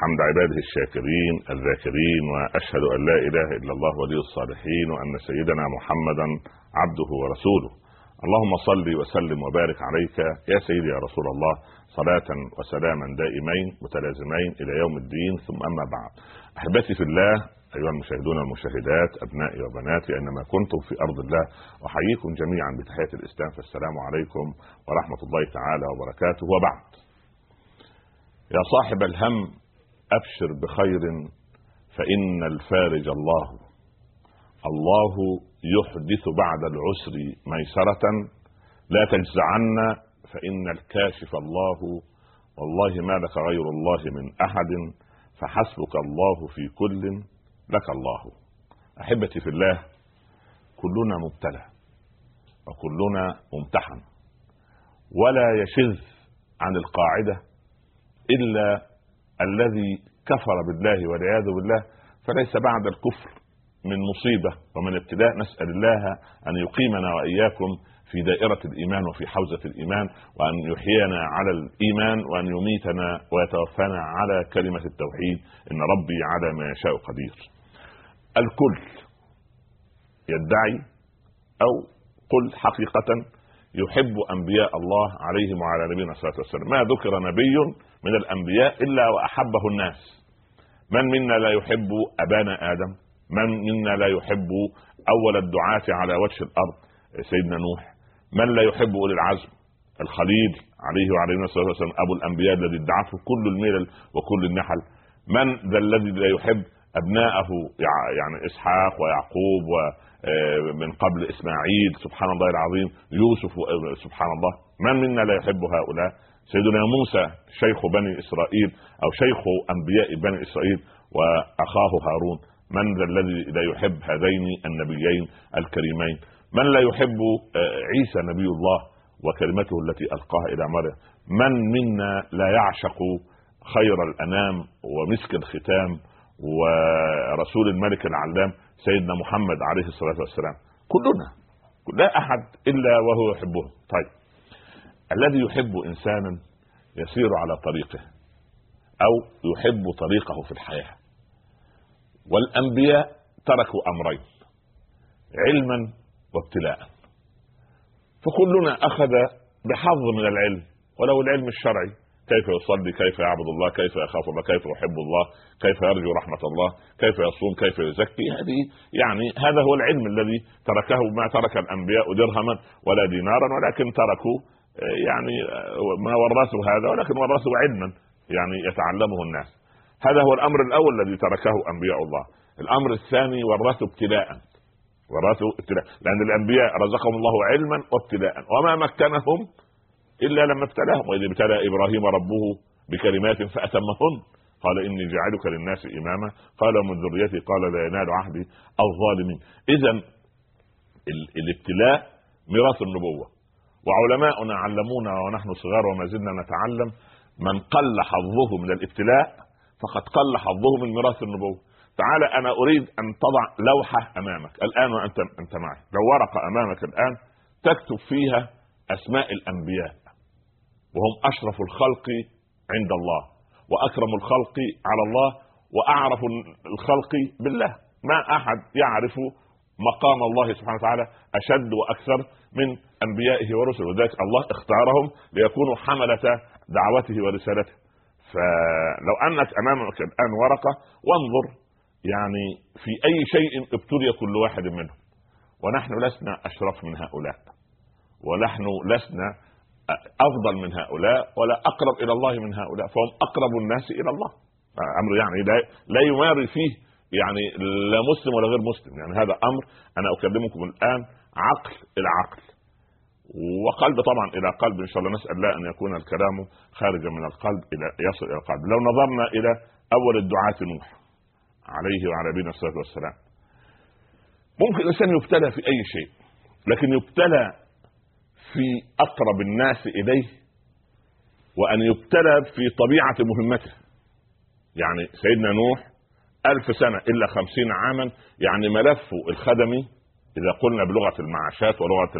حمد عباده الشاكرين الذاكرين وأشهد أن لا إله إلا الله ولي الصالحين وأن سيدنا محمدا عبده ورسوله. اللهم صل وسلم وبارك عليك يا سيدي يا رسول الله صلاة وسلاما دائمين متلازمين إلى يوم الدين ثم أما بعد. أحبتي في الله أيها المشاهدون والمشاهدات أبنائي وبناتي أينما كنتم في أرض الله أحييكم جميعا بتحية الإسلام فالسلام عليكم ورحمة الله تعالى وبركاته. وبعد. يا صاحب الهم أبشر بخير فإن الفارج الله. الله يحدث بعد العسر ميسرة لا تجزعن فإن الكاشف الله. والله ما لك غير الله من أحد فحسبك الله في كل لك الله. أحبتي في الله كلنا مبتلى وكلنا ممتحن. ولا يشذ عن القاعدة إلا الذي كفر بالله والعياذ بالله فليس بعد الكفر من مصيبة ومن ابتلاء نسأل الله أن يقيمنا وإياكم في دائرة الإيمان وفي حوزة الإيمان وأن يحيينا على الإيمان وأن يميتنا ويتوفانا على كلمة التوحيد. إن ربي على ما يشاء قدير. الكل يدعي أو قل حقيقة يحب أنبياء الله عليهم وعلى نبينا الصلاة والسلام، ما ذكر نبي من الأنبياء إلا وأحبه الناس. من منا لا يحب أبانا آدم؟ من منا لا يحب أول الدعاة على وجه الأرض؟ سيدنا نوح. من لا يحب أولي العزم؟ الخليل عليه وعلى الصلاه والسلام أبو الأنبياء الذي ادعته كل الملل وكل النحل. من ذا الذي لا يحب أبناءه؟ يعني إسحاق ويعقوب ومن قبل إسماعيل سبحان الله العظيم يوسف سبحان الله. من منا لا يحب هؤلاء؟ سيدنا موسى شيخ بني إسرائيل أو شيخ أنبياء بني إسرائيل وأخاه هارون. من ذا الذي لا يحب هذين النبيين الكريمين؟ من لا يحب عيسى نبي الله وكلمته التي ألقاها إلى مريم؟ من منا لا يعشق خير الأنام ومسك الختام ورسول الملك العلام سيدنا محمد عليه الصلاة والسلام؟ كلنا. لا أحد إلا وهو يحبه. طيب. الذي يحب إنسانا يسير على طريقه أو يحب طريقه في الحياة. والأنبياء تركوا أمرين علما وابتلاء. فكلنا أخذ بحظ من العلم ولو العلم الشرعي كيف يصلي كيف يعبد الله كيف يخاف الله كيف يحب الله كيف يرجو رحمة الله كيف يصوم كيف يزكي. هذه يعني هذا هو العلم الذي تركه ما ترك الأنبياء درهما ولا دينارا ولكن تركوا يعني ما ورثوا هذا ولكن ورثوا علما يعني يتعلمه الناس. هذا هو الأمر الأول الذي تركه أنبياء الله. الأمر الثاني ورثوا ابتلاء ورثوا ابتلاء لأن الأنبياء رزقهم الله علما وابتلاء وما مكنهم إلا لما ابتلاهم. وإذ ابتلى إبراهيم ربه بكلمات فأتمهن. قال إني جاعلك للناس إماما. قال من ذريتي قال لا ينال عهدي الظالمين. اذا الابتلاء ميراث النبوة. وعلماؤنا علمونا ونحن صغار وما زلنا نتعلم من قل حظه من الابتلاء فقد قل حظه من ميراث النبوة. تعال أنا أريد أن تضع لوحة أمامك. الآن وأنت أنت معي. لو ورقة أمامك الآن تكتب فيها أسماء الأنبياء وهم أشرف الخلق عند الله وأكرم الخلق على الله وأعرف الخلق بالله. ما أحد يعرف مقام الله سبحانه وتعالى أشد وأكثر من أنبيائه ورسله. وذلك الله اختارهم ليكونوا حملة دعوته ورسالته. فلو أنك أمامك الآن ورقة وانظر يعني في أي شيء ابتلي كل واحد منهم. ونحن لسنا أشرف من هؤلاء. ونحن لسنا أفضل من هؤلاء ولا أقرب إلى الله من هؤلاء. فهم أقرب الناس إلى الله. أمر يعني لا, لا يماري فيه يعني لا مسلم ولا غير مسلم. يعني هذا أمر أنا أكلمكم الآن عقل إلى عقل وقلب طبعا إلى قلب إن شاء الله نسأل الله أن يكون الكلام خارجا من القلب إلى يصل إلى القلب. لو نظرنا إلى أول الدعاة نوح عليه وعلى نبينا الصلاة والسلام. ممكن الإنسان يبتلى في أي شيء لكن يبتلى في أقرب الناس إليه وأن يبتلى في طبيعة مهمته. يعني سيدنا نوح ألف سنة إلا خمسين عاما يعني ملفه الخدمي إذا قلنا بلغة المعاشات ولغة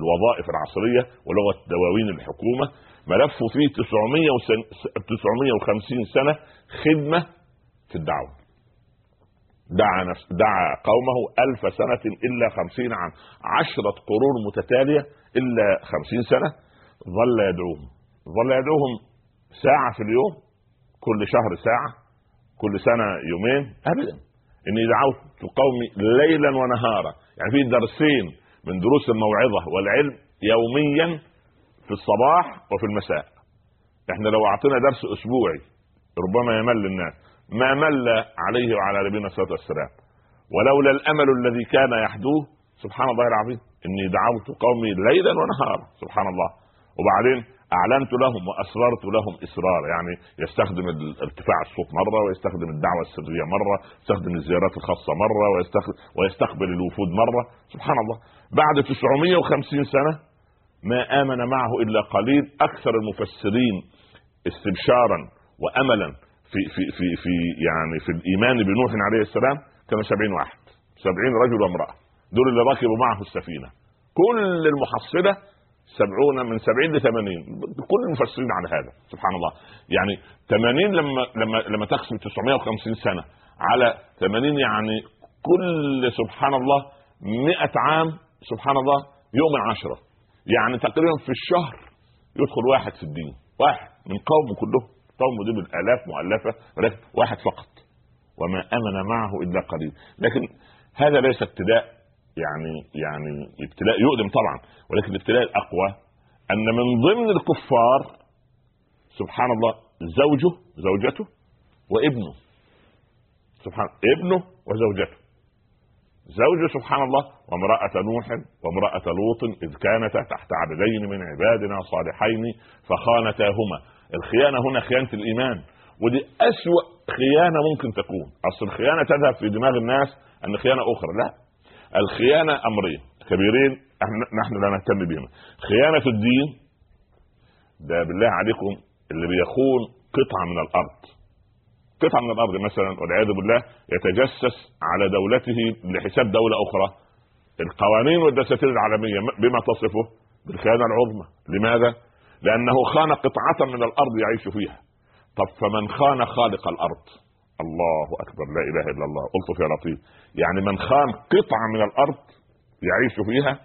الوظائف العصرية ولغة دواوين الحكومة ملفه فيه 950 سنة خدمة في الدعوة. دعا نفس دعا قومه ألف سنة إلا خمسين عام. عشرة قرون متتالية إلا خمسين سنة ظل يدعوهم. ظل يدعوهم ساعة في اليوم كل شهر ساعة كل سنة يومين أبدا. إني دعوت قومي ليلا ونهارا. يعني في درسين من دروس الموعظة والعلم يوميا في الصباح وفي المساء. إحنا لو أعطينا درس أسبوعي ربما يمل الناس. ما مل عليه وعلى نبينا الصلاه والسلام ولولا الأمل الذي كان يحدوه سبحان الله العظيم إني دعوت قومي ليلا ونهارا سبحان الله. وبعدين أعلنت لهم وأسررت لهم إسرار يعني يستخدم ارتفاع الصوت مرة ويستخدم الدعوة السرية مرة يستخدم الزيارات الخاصة مرة ويستخدم ويستقبل الوفود مرة. سبحان الله. بعد 950 سنة ما آمن معه إلا قليل أكثر المفسرين استبشارا واملا في في في في يعني في الإيمان بنوح عليه السلام كانوا 70 واحد. 70 رجل وامرأة. دول اللي ركبوا معه السفينة. كل المحصلة سبعون من سبعين لثمانين كل المفسرين على هذا سبحان الله. يعني ثمانين لما لما لما تقسم 950 سنة على ثمانين يعني كل سبحان الله مئة عام سبحان الله يوم عشرة يعني تقريبا في الشهر يدخل واحد في الدين. واحد من قومه كلهم. قومه دي بالآلاف مؤلفة ولكن واحد فقط. وما أمن معه إلا قليل. لكن هذا ليس ابتلاء يعني يعني ابتلاء يؤلم طبعا ولكن الابتلاء الأقوى أن من ضمن الكفار سبحان الله زوجه زوجته وابنه. سبحان ابنه وزوجته. زوجه سبحان الله وامرأة نوح وامرأة لوط إذ كانتا تحت عبدين من عبادنا صالحين فخانتاهما. الخيانة هنا خيانة الإيمان ودي أسوأ خيانة ممكن تكون. أصل الخيانة تذهب في دماغ الناس أن خيانة أخرى. لا. الخيانة أمرين كبيرين نحن لا نهتم بهما خيانة الدين ده بالله عليكم اللي بيخون قطعة من الأرض. قطعة من الأرض مثلا والعياذ بالله يتجسس على دولته لحساب دولة أخرى. القوانين والدساتير العالمية بما تصفه بالخيانة العظمى. لماذا؟ لأنه خان قطعة من الأرض يعيش فيها. طب فمن خان خالق الأرض؟ الله أكبر لا إله إلا الله. قلت يا لطيف يعني من خان قطعة من الأرض يعيش فيها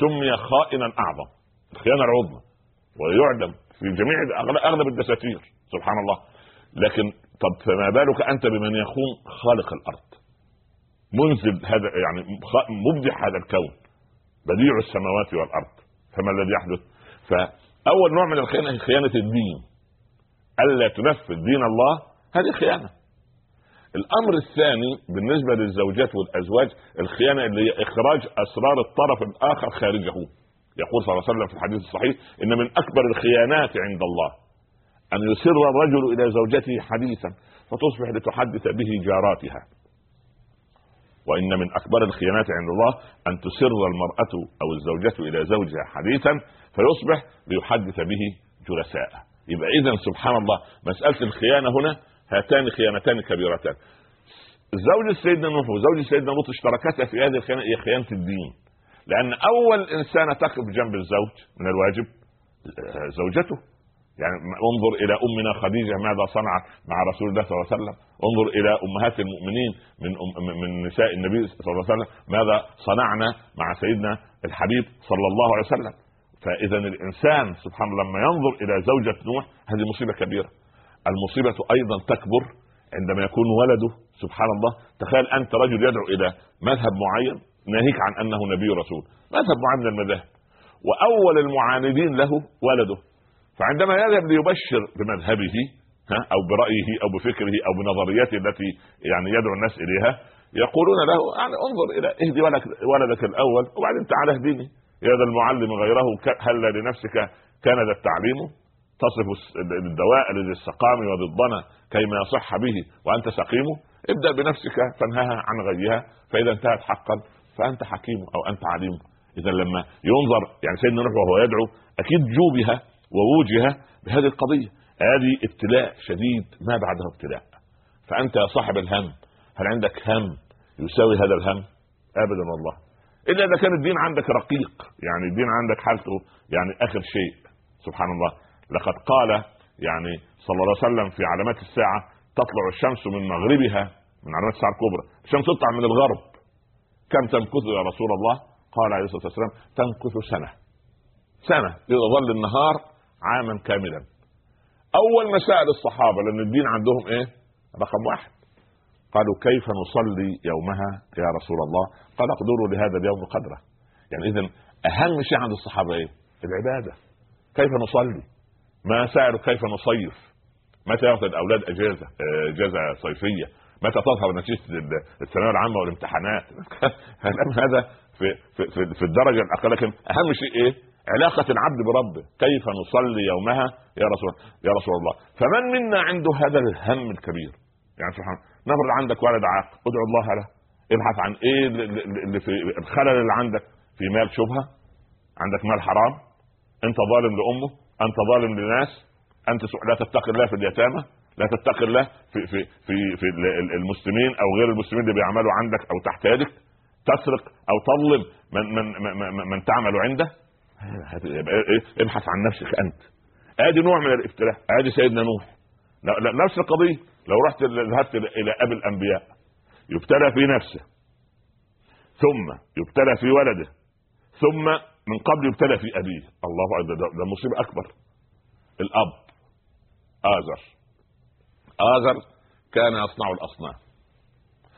سمي خائنا أعظم. الخيانه العظمى ويعلم في جميع اغلب الدساتير. سبحان الله. لكن طب فما بالك أنت بمن يخون خالق الأرض؟ منزل هذا يعني مبدع هذا الكون. بديع السماوات والأرض. فما الذي يحدث؟ فأول نوع من الخيانه هي خيانة الدين. ألا تنفذ دين الله؟ هذه خيانة. الأمر الثاني بالنسبة للزوجات والأزواج الخيانة اللي هي إخراج أسرار الطرف الآخر خارجه. يقول صلى الله عليه وسلم في الحديث الصحيح إن من أكبر الخيانات عند الله أن يسر الرجل إلى زوجته حديثا فتصبح لتحدث به جاراتها. وإن من أكبر الخيانات عند الله أن تسر المرأة أو الزوجة إلى زوجها حديثا فيصبح ليحدث به جلساء يبقى إذا سبحان الله مسألة الخيانة هنا هاتان خيانتان كبيرتان. زوج سيدنا نوح وزوج سيدنا لوط اشتركتا في هذه الخيانة هي خيانة الدين. لأن أول إنسانة تقف جنب الزوج من الواجب زوجته. يعني انظر إلى أمنا خديجة ماذا صنعت مع رسول الله صلى الله عليه وسلم. انظر إلى أمهات المؤمنين من أم من نساء النبي صلى الله عليه وسلم ماذا صنعنا مع سيدنا الحبيب صلى الله عليه وسلم. فاذا الإنسان سبحان الله لما ينظر إلى زوجة نوح هذه مصيبة كبيرة. المصيبة أيضا تكبر عندما يكون ولده سبحان الله تخيل أنت رجل يدعو إلى مذهب معين ناهيك عن أنه نبي رسول مذهب معين من المذاهب. وأول المعاندين له ولده. فعندما يذهب ليبشر بمذهبه ها أو برأيه أو بفكره أو بنظريته التي يعني يدعو الناس إليها يقولون له يعني انظر إلى اهدي ولدك, ولدك الأول وبعدين تعال اهديني يا ذا المعلم غيره هل لنفسك كان ذا التعليم؟ تصف الدواء للسقام وضدنا كيما يصح به وأنت سقيم ابدأ بنفسك فانهاها عن غيها فإذا انتهت حقا فأنت حكيم أو أنت عليم. إذا لما ينظر يعني سيدنا نوح وهو يدعو أكيد جوبها ووجه بهذه القضية. هذه ابتلاء شديد ما بعده ابتلاء. فأنت يا صاحب الهم هل عندك هم يساوي هذا الهم؟ أبدا والله. إلا إذا كان الدين عندك رقيق يعني الدين عندك حالته يعني آخر شيء. سبحان الله. لقد قال يعني صلى الله عليه وسلم في علامات الساعة تطلع الشمس من مغربها من علامات الساعة الكبرى. الشمس تطلع من الغرب. كم تمكث يا رسول الله؟ قال عليه الصلاة والسلام تمكث سنة. سنة يظل النهار عاما كاملا. أول ما سال الصحابه لأن الدين عندهم إيه؟ رقم واحد. قالوا كيف نصلي يومها يا رسول الله؟ قال اقدروا لهذا اليوم قدرة. يعني اذا أهم شيء عند الصحابة إيه؟ العبادة. كيف نصلي؟ ما سالوا كيف نصيف؟ متى ياخذ الاولاد أجازة أجازة صيفية؟ متى تظهر نتيجة الثانوية العامة والامتحانات؟ هذا في في في, الدرجة الاقل لكن أهم شيء إيه؟ علاقة العبد بربه كيف نصلي يومها؟ يا رسول يا رسول الله. فمن منا عنده هذا الهم الكبير؟ يعني سبحان نفرض عندك ولد عاق ادعو الله له. ابحث عن إيه اللي في الخلل اللي عندك في مال شبهة؟ عندك مال حرام؟ أنت ظالم لأمه أنت ظالم لناس أنت لا تتقي الله في اليتامى لا تتقي الله في في في في المسلمين أو غير المسلمين اللي بيعملوا عندك أو تحت يدك تسرق أو تظلم من من من, من تعمل عنده؟ ابحث عن نفسك أنت. آدي نوع من الابتلاء. آدي سيدنا نوح. نفس القضية. لو رحت ذهبت إلى أبي الأنبياء يبتلى في نفسه. ثم يبتلى في ولده. ثم من قبل يبتلى في أبيه. الله أكبر. ده, مصيبة أكبر. الأب. آزر. آزر كان يصنع الأصنام.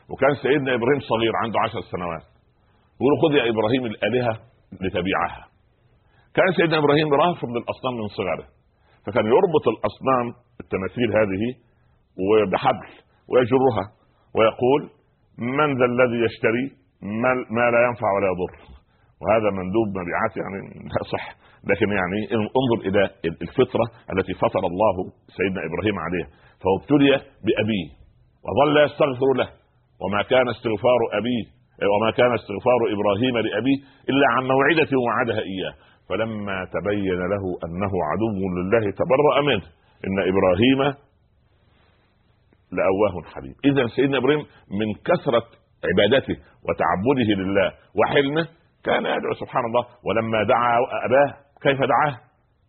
وكان سيدنا إبراهيم صغير عنده عشر سنوات. يقول خذ يا إبراهيم الآلهة لتبيعها. كان سيدنا إبراهيم رافض للأصنام من صغره. فكان يربط الأصنام التماثيل هذه وبحبل ويجرها ويقول من ذا الذي يشتري؟ ما لا ينفع ولا يضر. وهذا مندوب مبيعات يعني لا صح. لكن يعني انظر إلى الفطرة التي فطر الله سيدنا إبراهيم عليها. فهو ابتلي بأبيه وظل يستغفر له. وما كان استغفار أبيه وما كان استغفار إبراهيم لأبيه إلا عن موعدة وعدها إياه. فلما تبين له أنه عدو لله تبرأ منه. إن إبراهيم لأواه حليم. اذا سيدنا إبراهيم من كثرة عبادته وتعبده لله وحلمه كان يدعو سبحان الله ولما دعا أباه كيف دعاه؟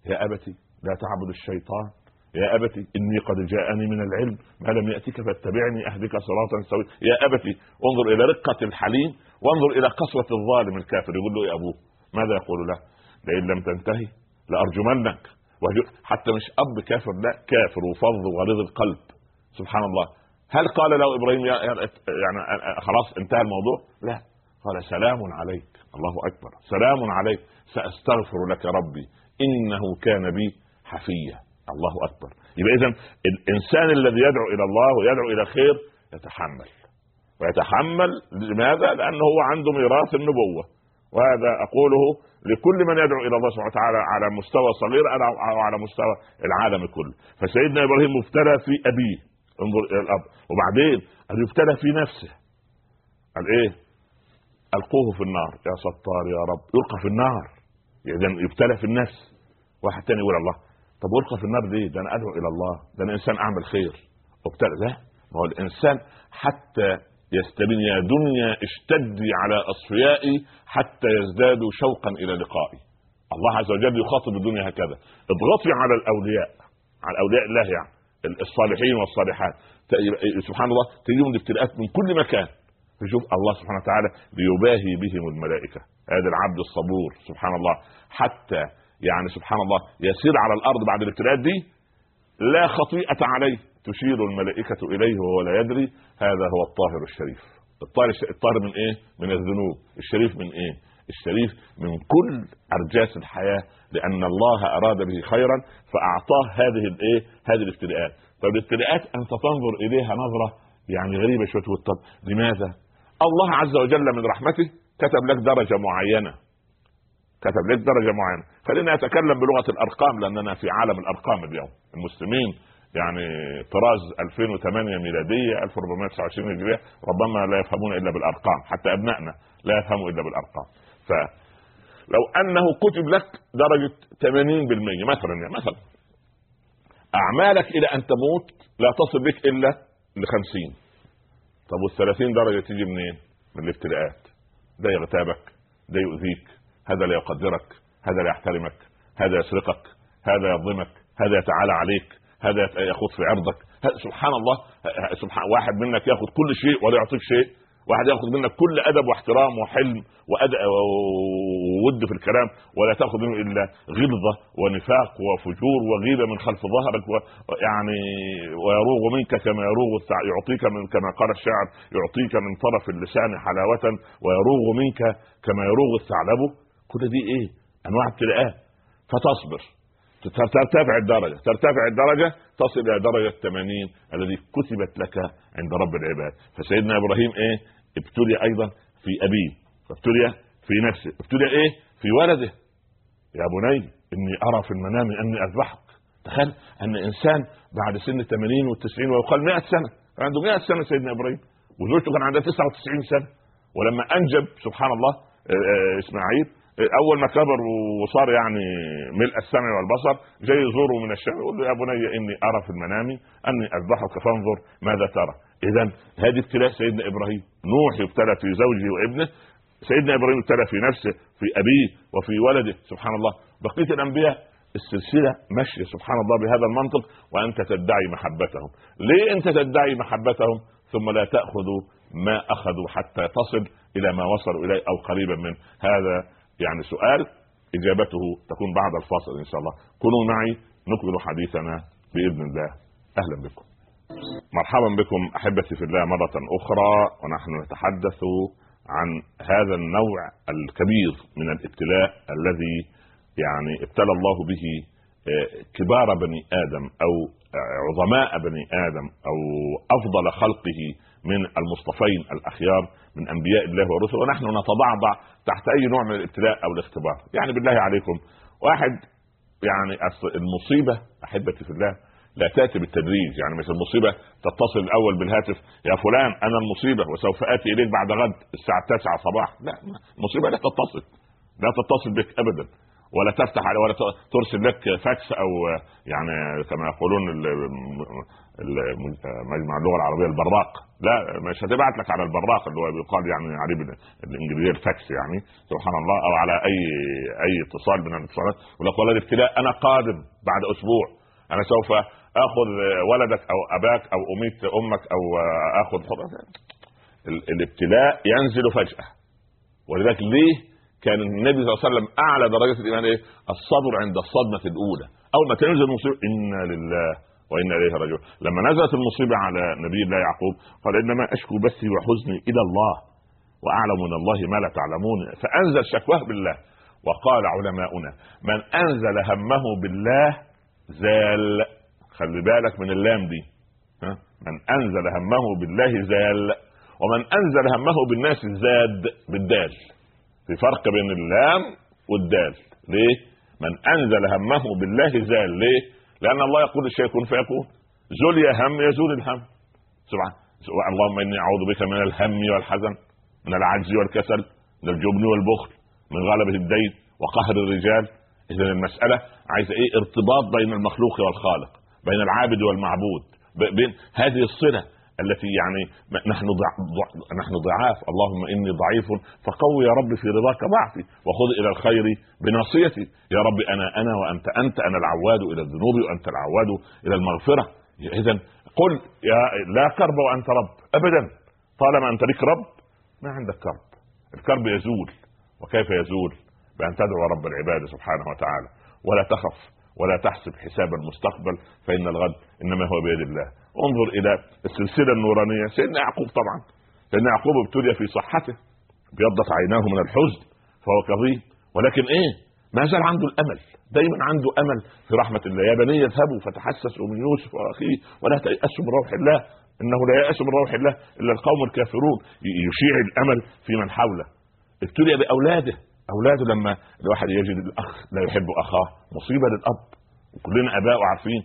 يا أبتي لا تعبد الشيطان. يا أبتي إني قد جاءني من العلم ما لم يأتك فاتبعني أهدك صراطا سويا. يا أبتي انظر إلى رقة الحليم وانظر إلى قسوة الظالم الكافر يقول له يا أبوه ماذا يقول له؟ لئن لم تنتهي لأرجمنك. حتى مش أب كافر لا كافر وفظ وغليظ القلب. سبحان الله هل قال له إبراهيم يعني خلاص انتهى الموضوع؟ لا. قال سلام عليك. الله أكبر. سلام عليك. سأستغفر لك ربي. إنه كان بي حفيا الله أكبر. يبقى اذا الإنسان الذي يدعو إلى الله ويدعو إلى خير يتحمل. ويتحمل لماذا؟ لأنه هو عنده ميراث النبوة. وهذا أقوله لكل من يدعو إلى الله سبحانه وتعالى على مستوى صغير أو على مستوى العالم كله. فسيدنا إبراهيم مبتلى في أبيه. انظر إلى الأب. وبعدين يبتلى في نفسه. قال إيه؟ القوه في النار. يا ستار يا رب. يلقى في النار. إذا يبتلى في النفس واحد تاني يقول الله. طب يلقى في النار ليه؟ ده أنا أدعو إلى الله. ده أنا إنسان أعمل خير. ابتلى. لا. ما هو الإنسان حتى يستبين يا دنيا اشتدي على أصفيائي حتى يزدادوا شوقا إلى لقائي. الله عز وجل يخاطب الدنيا هكذا. اضغطي على الأولياء على اولياء الله يعني الصالحين والصالحات. سبحان الله تجيهم الابتلاءات من كل مكان. تشوف الله سبحانه وتعالى ليباهي بهم الملائكة هذا العبد الصبور سبحان الله حتى يعني سبحان الله يسير على الأرض بعد الابتلاءات دي لا خطيئة عليه تشير الملائكة إليه وهو لا يدري هذا هو الطاهر الشريف الطاهر, الطاهر من إيه؟ من الذنوب الشريف من إيه؟ الشريف من كل أرجاس الحياة لأن الله أراد به خيرا فأعطاه هذه الإيه؟ هذه الابتلاءات فالابتلاءات أنت تنظر إليها نظرة يعني غريبة شوية طب لماذا؟ الله عز وجل من رحمته كتب لك درجة معينة. كتب لك درجة معينة. خلينا نتكلم بلغة الأرقام لأننا في عالم الأرقام اليوم. المسلمين يعني طراز 2008 ميلادية 1429 هجرية ربما لا يفهمون إلا بالأرقام. حتى أبنائنا لا يفهموا إلا بالأرقام. ف لو أنه كتب لك درجة 80% مثلا يعني مثلا أعمالك إلى أن تموت لا تصل بك إلا ل 50 طب وال 30 درجة تيجي منين؟ من الابتلاءات ده يغتابك ده يؤذيك هذا لا يقدرك هذا لا يحترمك هذا يسرقك هذا يظلمك هذا يتعالى عليك هذا يخوض في عرضك. سبحان الله سبحان واحد منك يأخذ كل شيء ولا يعطيك شيء. واحد ياخذ منك كل أدب واحترام وحلم وود في الكلام ولا تأخذ منه إلا غلظه ونفاق وفجور وغيبه من خلف ظهرك ويعني ويروغ منك كما يروغ يعطيك من كما قال الشاعر يعطيك من طرف اللسان حلاوة ويروغ منك كما يروغ الثعلب. كل دي إيه؟ أنواع ابتلاءات. فتصبر. ترتفع الدرجة. ترتفع الدرجة تصل إلى درجة 80 الذي كتبت لك عند رب العباد. فسيدنا إبراهيم إيه؟ ابتلي أيضا في أبيه. ابتلي في نفسه. ابتلي إيه؟ في ولده. يا بني إني أرى في المنام أني أذبحك. تخيل أن إنسان بعد سن 80 و90 ويقال 100 سنة. كان عنده 100 سنة سيدنا إبراهيم. وزوجته كان عندها 99 سنة. ولما أنجب سبحان الله آه، آه، إسماعيل أول ما كبر وصار يعني ملء السمع والبصر جاي يزوره من الشام يقول له يا بني إني أرى في المنام أني أذبحك فانظر ماذا ترى. اذا هذه ابتلاء سيدنا إبراهيم. نوح يبتلى في زوجه وابنه سيدنا إبراهيم ابتلى في نفسه في أبيه وفي ولده. سبحان الله. بقية الأنبياء السلسلة ماشية سبحان الله بهذا المنطق وأنت تدعي محبتهم. ليه أنت تدعي محبتهم؟ ثم لا تاخذ ما أخذوا حتى تصل إلى ما وصلوا إليه أو قريبا منه. هذا يعني سؤال إجابته تكون بعد الفاصل إن شاء الله. كونوا معي نكمل حديثنا بإذن الله. أهلا بكم. مرحبا بكم أحبتي في الله مرة أخرى ونحن نتحدث عن هذا النوع الكبير من الابتلاء الذي يعني ابتلى الله به آه، كبار بني آدم أو عظماء بني آدم أو أفضل خلقه من المصطفين الأخيار من أنبياء الله ورسله. ونحن نتضعضع تحت أي نوع من الابتلاء أو الاختبار. يعني بالله عليكم واحد يعني المصيبة أحبتي في الله لا تأتي بالتدريج. يعني مثل المصيبة تتصل الأول بالهاتف يا فلان أنا المصيبة وسوف آتي إليك بعد غد الساعة 9 صباحا لا المصيبة لا تتصل لا تتصل بك ابدا. ولا تفتح ولا ترسل لك فاكس أو يعني كما يقولون مجمع اللغة العربية البراق لا مش هتبعت لك على البراق اللي هو بيقال يعني عليه بالإنجليزية الفاكس يعني سبحان الله أو على اي أي اتصال من الاتصالات. يقول لك والله الابتلاء أنا قادم بعد أسبوع. أنا سوف آخذ ولدك أو أباك أو اميت أمك أو اخذ الابتلاء ينزل فجأة. ولذلك ليه كان النبي صلى الله عليه وسلم أعلى درجه الإيمان إيه؟ الصبر عند الصدمة الأولى. اول ما تنزل المصيبه إنا لله وإنا إليه راجعون. لما نزلت المصيبة على نبي الله يعقوب قال إنما أشكو بثي وحزني إلى الله وأعلم من الله ما لا تعلمون. فأنزل شكواه بالله. وقال علماؤنا من أنزل همه بالله زال. خلي بالك من اللام دي. ها؟ من أنزل همه بالله زال. ومن أنزل همه بالناس زاد بالدال. في فرق بين اللام والدال. ليه؟ من أنزل همه بالله زال. ليه؟ لأن الله يقول الشيء كن فيكون. يا هم يزول الهم. سبحان. اللهم إني أعوذ بك من الهم والحزن من العجز والكسل من الجبن والبخل من غلبة الدين وقهر الرجال. اذا المسألة عايزة إيه؟ ارتباط بين المخلوق والخالق بين العابد والمعبود بين هذه الصلة. التي يعني نحن ضع نحن ضعاف. اللهم إني ضعيف فقوي يا رب في رضاك ضعفي وخذ إلى الخير بناصيتي. يا رب أنا أنا وأنت أنت أنا العواد إلى الذنوب وأنت العواد إلى المغفرة. اذا قل يا لا كرب وأنت رب ابدا. طالما أنت لك رب ما عندك كرب. الكرب يزول. وكيف يزول؟ بأن تدعو رب العباد سبحانه وتعالى. ولا تخف ولا تحسب حساب المستقبل فإن الغد إنما هو بيد الله. انظر إلى السلسلة النورانية. سيدنا يعقوب طبعا. سيدنا يعقوب ابتلي في صحته. ابيضت عيناه من الحزن فهو كظيم ولكن إيه؟ ما زال عنده الأمل. دايما عنده أمل في رحمة الله. يا بني اذهبوا فتحسسوا من يوسف وأخيه. ولا تيأسوا من روح الله. إنه لا يأس من روح الله إلا القوم الكافرون. يشيع الأمل في من حوله. ابتلي بأولاده. أولاده لما الواحد يجد الأخ لا يحب أخاه. مصيبة للأب. وكلنا أباء عارفين.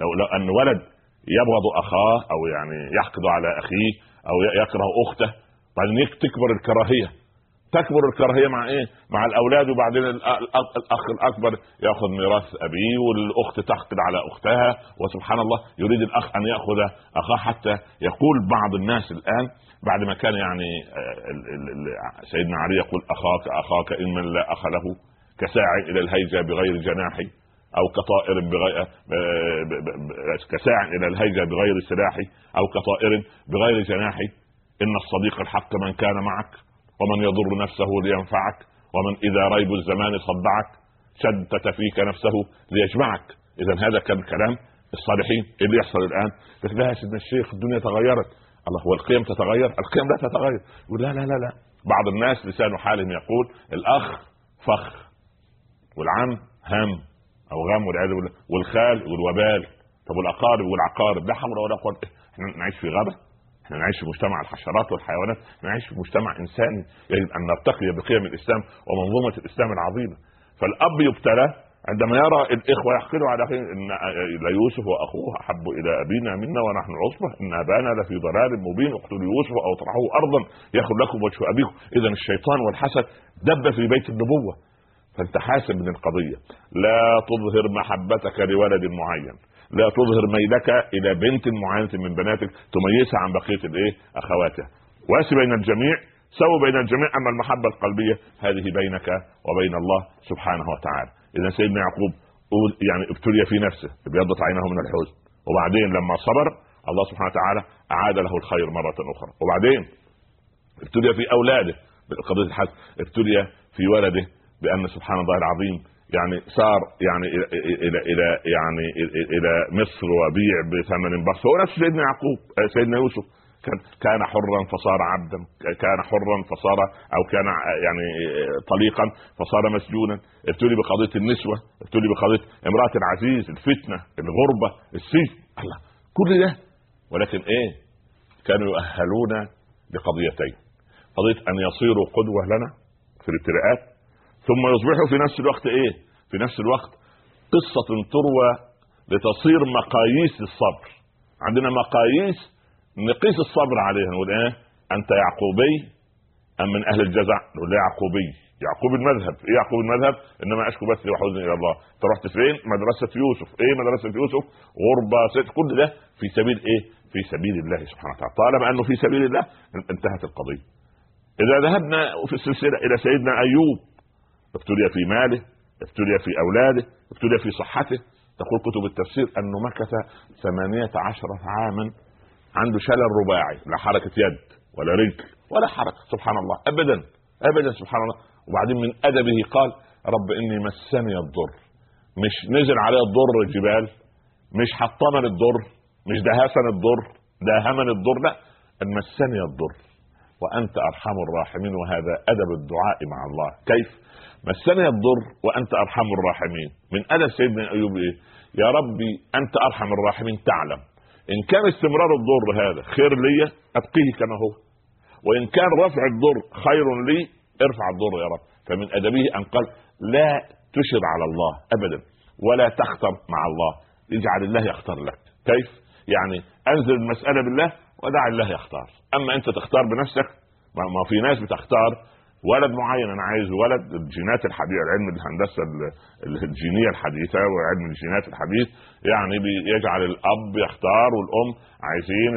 لو لو أن ولد يبغض أخاه أو يعني يحقد على أخيه أو يكره أخته. بعدين تكبر الكراهية. تكبر الكراهية مع إيه؟ مع الأولاد وبعدين الأخ الأكبر يأخذ ميراث أبيه والأخت تحقد على أختها وسبحان الله يريد الأخ أن يأخذ أخاه حتى يقول بعض الناس الآن بعد ما كان يعني آه، سيدنا علي يقول أخاك أخاك إن من لا أخ له كساعي إلى الهيجة بغير جناحي. أو كطائر بغير كساع إلى الهيجة بغير سلاح أو كطائر بغير جناح إن الصديق الحق من كان معك ومن يضر نفسه لينفعك ومن إذا ريب الزمان صدعك. شتت فيك نفسه ليجمعك. اذا هذا كان كلام الصالحين اللي يحصل الآن. لا يا سيدنا الشيخ الدنيا تغيرت. الله هو القيم تتغير؟ القيم لا تتغير. لا لا لا لا. بعض الناس لسان حالهم يقول الأخ فخ والعم هم. أو غم والعياذ بالله والخال والوبال. طب والأقارب والعقارب لا حول ولا قوه إحنا نعيش في غابة إحنا نعيش في مجتمع الحشرات والحيوانات إحنا نعيش في مجتمع إنساني يجب أن نرتقي بقيم الإسلام ومنظومة الإسلام العظيمة. فالأب يبتلى عندما يرى الإخوة يحقدوا على أخيه إن ليوسف وأخوه أحب إلى أبينا منا ونحن عصبة إن أبانا لفي ضلال مبين اقتلوا يوسف أو اطرحوه أرضا يأخذ لكم وجه أبيكم. اذا الشيطان والحسد دب في بيت النبوة. فانت حاسب من القضية. لا تظهر محبتك لولد معين. لا تظهر ميلك إلى بنت معينة من بناتك تميزها عن بقية الإيه؟ أخواتها. واسي بين الجميع سووا بين الجميع أما المحبة القلبية هذه بينك وبين الله سبحانه وتعالى. إذا سيدنا يعقوب يعني ابتلي في نفسه ابيضت عينه من الحزن. وبعدين لما صبر الله سبحانه وتعالى أعاد له الخير مرة أخرى. وبعدين ابتلي في أولاده بقضيه الحزن ابتلي في ولده بأن سبحان الله العظيم يعني صار يعني إلى إلى يعني إلى مصر وبيع بثمن بخس. هو نفس سيدنا يعقوب آه، سيدنا يوسف. كان كان حرا فصار عبدا كان حرا فصار أو كان يعني طليقا فصار مسجونا. ابتلي بقضية النسوة ابتلي بقضية امرأة العزيز الفتنة الغربة السجن. الله كل ده. ولكن إيه؟ كانوا يؤهلون لقضيتين. قضية أن يصيروا قدوة لنا في الابتلاءات ثم يصبحوا في نفس الوقت إيه؟ في نفس الوقت قصة تروى لتصير مقاييس للصبر. عندنا مقاييس نقيس الصبر عليها نقول إيه؟ أنت يعقوبي أم من أهل الجزع؟ نقول لا يعقوبي. يعقوب المذهب. إيه يعقوب المذهب؟ إنما أشكو بس وحزني إلى الله. أنت رحت فين؟ مدرسة يوسف. إيه مدرسة يوسف؟ غربة ست كل ده في سبيل إيه؟ في سبيل الله سبحانه وتعالى. طالما أنه في سبيل الله انتهت القضية. إذا ذهبنا في السلسلة إلى سيدنا أيوب ابتلي في ماله ابتلي في أولاده ابتلي في صحته. تقول كتب التفسير انه مكث ثمانية عشرة عاما عنده شلل رباعي لا حركة يد ولا رجل ولا حركة سبحان الله ابدا ابدا سبحان الله. وبعدين من أدبه قال رب إني مسني الضر. مش نزل عليه الضر الجبال مش حطمني الضر مش دهسني الضر داهمني الضر لا مسني الضر. وأنت أرحم الراحمين وهذا أدب الدعاء مع الله. كيف؟ مسني الضر وأنت أرحم الراحمين. من أدب سيدنا أيوب إيه؟ يا ربي أنت أرحم الراحمين تعلم. إن كان استمرار الضر هذا خير لي ابقيه كما هو. وإن كان رفع الضر خير لي ارفع الضر يا رب. فمن أدبه أن قال لا تشر على الله ابدا ولا تختر مع الله. اجعل الله يختار لك. كيف؟ يعني أنزل المسألة بالله ودع الله يختار. أما أنت تختار بنفسك ما في ناس بتختار ولد معين. أنا عايز ولد الجينات الحديثه علم الهندسه الجينية الحديثة وعلم الجينات الحديث. يعني بيجعل الأب يختار والأم عايزين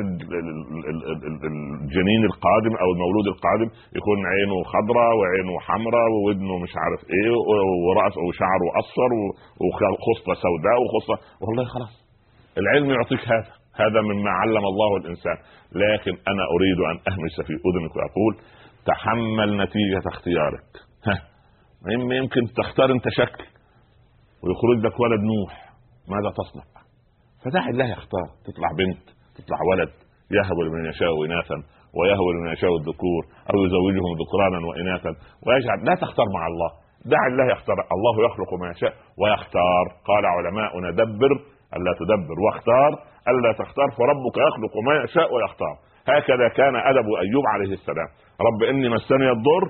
الجنين القادم أو المولود القادم يكون عينه خضراء وعينه حمراء وودنه مش عارف إيه ورأسه وشعره أصفر وخصله سوداء وخصلة. والله خلاص العلم يعطيك هذا. هذا مما علم الله الإنسان. لكن أنا أريد أن اهمس في أذنك وأقول تحمل نتيجة اختيارك. ها. يمكن تختار أنت شكل ويخرج لك ولد نوح ماذا تصنع؟ فدع الله يختار. تطلع بنت تطلع ولد يهب لمن يشاء اناثا ويهب لمن يشاء الذكور أو يزوجهم ذكرانا واناثا. ويجعل لا تختار مع الله. دع الله يختار. الله يخلق ما يشاء ويختار. قال علماؤنا دبر ألا تدبر واختار. ألا تختار فربك يخلق ما يشاء ويختار. هكذا كان أدب أيوب عليه السلام. رب إني مسني الضر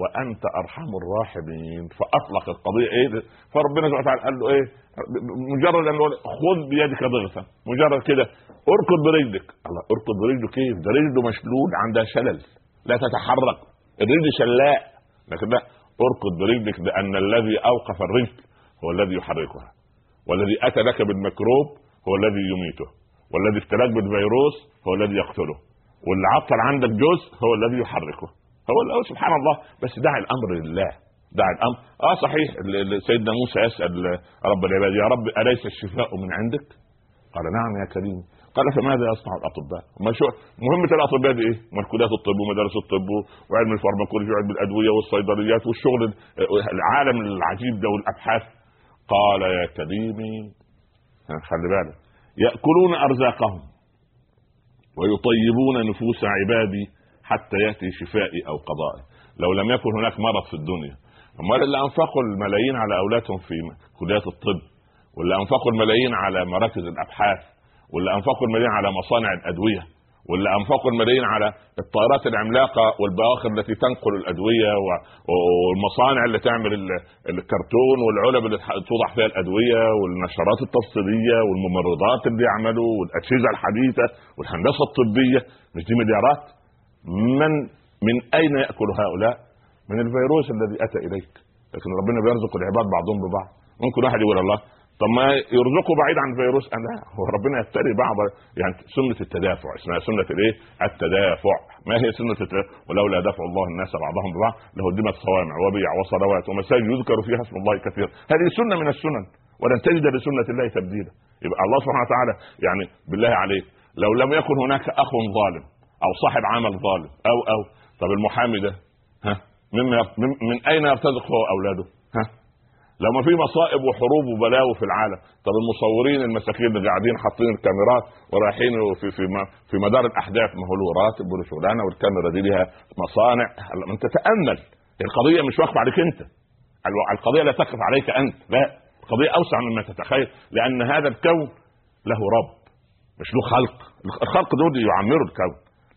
وأنت أرحم الراحمين. فأطلق القضية إيه؟ فربنا سبحانه وتعالى قال له إيه؟ مجرد أن خذ بيدك ضغثا. مجرد كده أركض برجلك. الله أركض برجله كيف؟ ده رجله مشلول عندها شلل لا تتحرك. الرجل شلاء لكن لا أركض برجلك لأن الذي أوقف الرجل هو الذي يحركها. والذي أتى لك بالميكروب هو الذي يميته والذي ابتلاك بالفيروس هو الذي يقتله. واللي عطل عندك جزء هو الذي يحركه. هو سبحان الله. بس دع الأمر لله. دع الأمر. آه صحيح. سيدنا موسى يسأل رب العباد يا رب أليس الشفاء من عندك؟ قال نعم يا كريم. قال فماذا يصنع الأطباء؟ ما شو مهمة الأطباء دي إيه؟ ما كليات الطب ومدارس الطب وعلم الفارماكولوجي وعلم الأدوية والصيدليات والشغل العالم العجيب ده والأبحاث. قال يا كريمي خلي بالك. يأكلون أرزاقهم ويطيبون نفوس عبادي حتى يأتي شفائي أو قضائي. لو لم يكن هناك مرض في الدنيا امال اللي انفقوا الملايين على أولادهم في كليات الطب واللي أنفقوا الملايين على مراكز الأبحاث واللي أنفقوا الملايين على مصانع الأدوية واللي انفقوا الملايين على الطائرات العملاقة والبواخر التي تنقل الأدوية والمصانع اللي تعمل الكرتون والعلب اللي توضع فيها الأدوية والنشرات التفصيلية والممرضات اللي يعملوا والأجهزة الحديثة والهندسة الطبية. مش دي مليارات؟ من من أين يأكل هؤلاء؟ من الفيروس الذي أتى إليك. لكن ربنا بيرزق العباد بعضهم ببعض. ممكن واحد يقول الله طب ما يرزقه بعيد عن الفيروس لا هو ربنا يبتلي بعض يعني سنة التدافع. اسمها سنة الإيه؟ التدافع. ما هي سنة التدافع؟ ولولا دفع الله الناس بعضهم ببعض لهدمت صوامع وبيع وصلوات ومساجد يذكر فيها اسم الله كثيرا هذه سنة من السنن. ولن تجد لسنه الله تبديلا. يبقى الله سبحانه وتعالى يعني بالله عليك لو لم يكن هناك أخ ظالم أو صاحب عمل ظالم أو أو طب المحامي ده ها مما من, من أين يرتزق هو واولاده؟ ها؟ لو ما في مصائب وحروب وبلاوي في العالم طب المصورين المساكين اللي قاعدين حاطين الكاميرات ورايحين في في في مدار الأحداث ما هو له راتب وله شغلانة والكاميرا دي لها مصانع. انت تأمل. القضية مش واقفة عليك انت. القضية لا تقف عليك انت. لا. القضية أوسع مما تتخيل لأن هذا الكون له رب مش له خلق. الخلق دول يعمروا الكون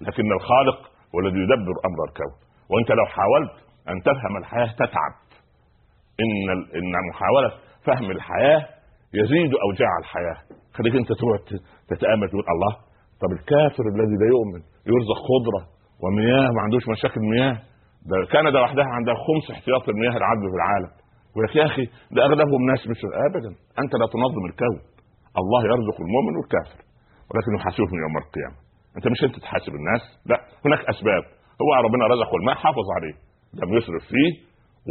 لكن الخالق هو الذي يدبر أمر الكون. وأنت لو حاولت أن تفهم الحياة تتعب. إن إن محاولة فهم الحياة يزيد أوجاع الحياة. خليك أنت تقعد تتأمل تقول الله طب الكافر الذي لا يؤمن يرزق خضرة ومياه ما عندوش مشاكل مياه. ده كندا وحدها عندها خمس احتياط المياه العذبه في العالم. ويقول يا أخي ده أغلبهم ناس مش ابدا. أنت لا تنظم الكون. الله يرزق المؤمن والكافر ولكن يحاسبهم يوم القيامة. أنت مش أنت تحاسب الناس لا. هناك أسباب. هو ربنا رزقه الماء حافظ عليه. لم يسرف فيه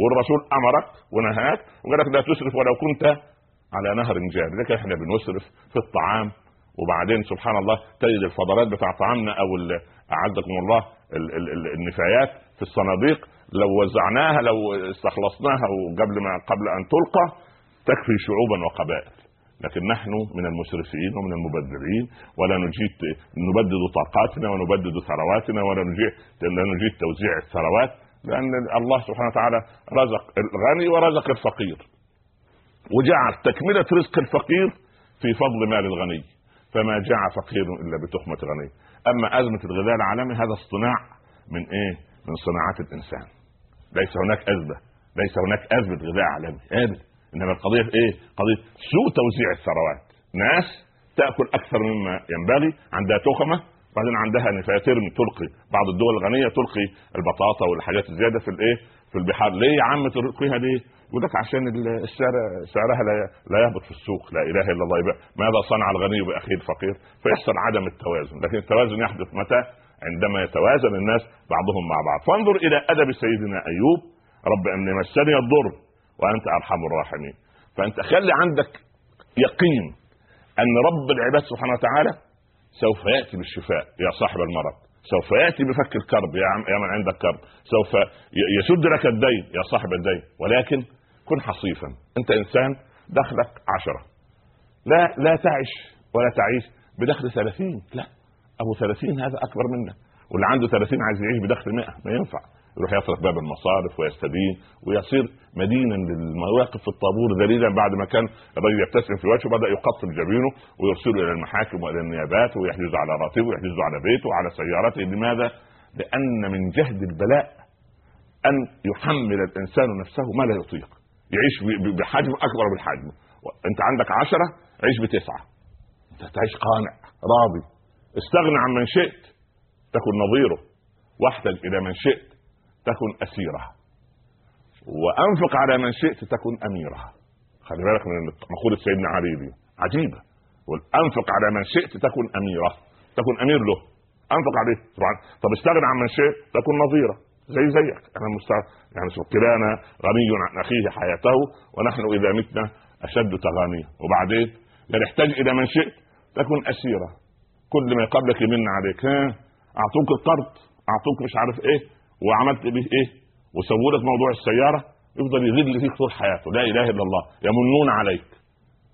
والرسول أمرك ونهاك وقال لك لا تسرف ولو كنت على نهر جاري لكن إحنا بنسرف في الطعام وبعدين سبحان الله تجد الفضلات بتاع طعامنا أو اعزكم الله النفايات في الصناديق. لو وزعناها لو استخلصناها قبل ما قبل أن تلقى تكفي شعوبا وقبائل. لكن نحن من المسرفين ومن المبذرين ولا نجيد نبدد طاقاتنا ونبدد ثرواتنا ولا نجيد لا نجيد توزيع الثروات. لأن الله سبحانه وتعالى رزق الغني ورزق الفقير. وجعل تكملة رزق الفقير في فضل مال الغني. فما جاع فقير إلا بتخمه غني أما أزمة الغذاء العالمي هذا اصطناع من إيه؟ من صناعات الإنسان. ليس هناك أزمة ليس هناك أزمة غذاء عالمي. ابدا. إنما القضية في إيه؟ قضية سوء توزيع الثروات. ناس تأكل أكثر مما ينبغي عندها تخمه بعدين عندها نفاتر تلقي بعض الدول الغنية تلقي البطاطا والحاجات الزيادة في الإيه؟ في البحار. ليه يا عم تلقيها ليه يقول لك عشان السعر سعرها لا لا يهبط في السوق. لا إله إلا الله. يبقى ماذا صنع الغني باخيه الفقير؟ فيحصل عدم التوازن. لكن التوازن يحدث متى؟ عندما يتوازن الناس بعضهم مع بعض. فانظر إلى أدب سيدنا أيوب. رب ان مسني الضر وأنت أرحم الراحمين. فأنت خلي عندك يقين أن رب العباد سبحانه وتعالى سوف يأتي بالشفاء يا صاحب المرض. سوف يأتي بفك الكرب يا يا من عندك كرب. سوف يسد لك الدين يا صاحب الدين. ولكن كن حصيفا. أنت إنسان دخلك عشرة. لا لا تعش ولا تعيش بدخل ثلاثين. لا. أبو ثلاثين هذا أكبر منك. واللي عنده ثلاثين عايز يعيش بدخل مئة. ما ينفع. يروح يطرق باب المصارف ويستدين ويصير مدينا للمواقف في الطابور ذليلا بعد ما كان الرجل يبتسم في وجهه بدأ يقتل جبينه ويرسله إلى المحاكم وإلى النيابات ويحجز على راتبه ويحجز على بيته وعلى سيارته. لماذا؟ لأن من جهد البلاء أن يحمل الإنسان نفسه ما لا يطيق. يعيش بحجم أكبر من حجمه. انت عندك عشرة عيش بتسعة. أنت تعيش قانع راضي. استغنى عن من شئت تكن نظيره. واحتج إلى من شئت تكن أسيره. وأنفق على من شئت تكن اميره خلي بالك من مقولة سيدنا علي دي. عجيبة. والانفق على من شئت تكن أميرة. تكن أمير له. أنفق عليه. طبعا. طب استغنى عن من شئت تكن نظيرة. زي زيك. أنا مستعد يعني كلانا غني عن أخيه حياته ونحن إذا متنا أشد تغانيه. وبعدين؟ لا نحتاج إلى من شئت تكن أسيرة. كل ما قبلك يمن عليك. ها؟ أعطوك القرض أعطوك مش عارف إيه. وعملت به إيه؟ وسووا لك موضوع السيارة يفضل يغل فيك طول حياته. لا إله إلا الله يمنون عليك.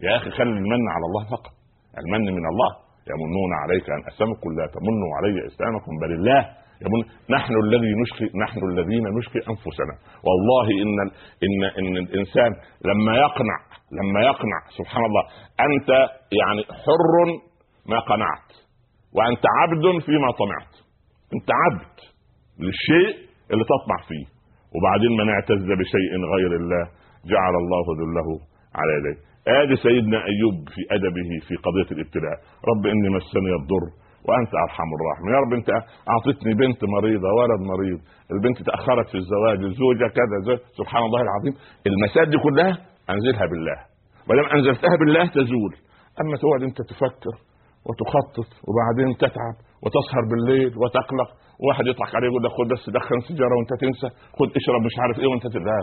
يا أخي خلي المن على الله فقط. المن من الله. يمنون عليك أن اسلموا قل لا تمنوا علي إسلامكم بل الله يمن. نحن الذي نشقي نحن الذين نشقي أنفسنا. والله إن إن إن الإنسان لما يقنع لما يقنع سبحان الله أنت يعني حر ما قنعت وأنت عبد فيما طمعت. أنت عبد للشيء اللي تطمع فيه. وبعدين من اعتز بشيء غير الله جعل الله ذله على يديه. آدي سيدنا أيوب في أدبه في قضية الابتلاء. رب إني مسني الضر وأنت أرحم الراحمين. يا رب أنت أعطيتني بنت مريضة ولد مريض. البنت تأخرت في الزواج الزوجه كذا زوج. سبحان الله العظيم. المسائل دي كلها أنزلها بالله. ما دام أنزلتها بالله تزول. أما تقعد أنت تفكر وتخطط وبعدين تتعب وتسهر بالليل وتقلق. واحد يضحك عليه يقول لك خد بس دخن سيجارة وانت تنسى خد اشرب مش عارف إيه وانت لا.